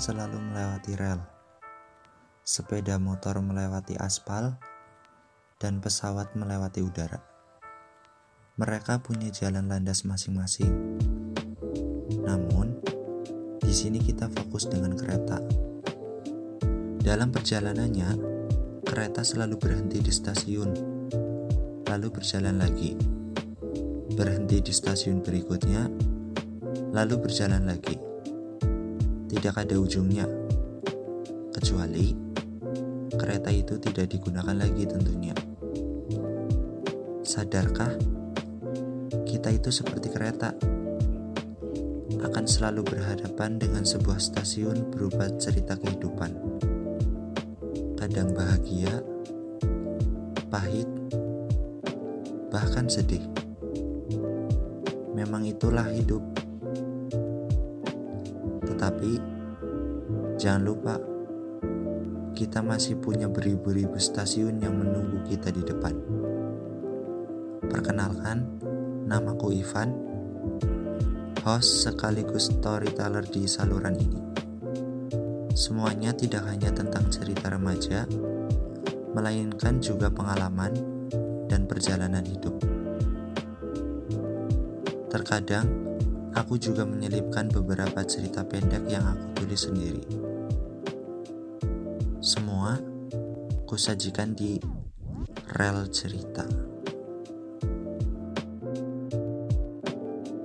selalu melewati rel, sepeda motor melewati aspal, dan pesawat melewati udara. Mereka punya jalan landas masing-masing. Namun, di sini kita fokus dengan kereta. Dalam perjalanannya, kereta selalu berhenti di stasiun, lalu berjalan lagi. Berhenti di stasiun berikutnya, lalu berjalan lagi tidak ada ujungnya, kecuali kereta itu tidak digunakan lagi tentunya. Sadarkah kita itu seperti kereta akan selalu berhadapan dengan sebuah stasiun berupa cerita kehidupan. Kadang bahagia, pahit, bahkan sedih. Memang itulah hidup. Tetapi jangan lupa kita masih punya beribu-ribu stasiun yang menunggu kita di depan. Perkenalkan, namaku Ivan, host sekaligus storyteller di saluran ini. Semuanya tidak hanya tentang cerita remaja, melainkan juga pengalaman dan perjalanan hidup. Terkadang, aku juga menyelipkan beberapa cerita pendek yang aku tulis sendiri. Semua kusajikan di rel cerita.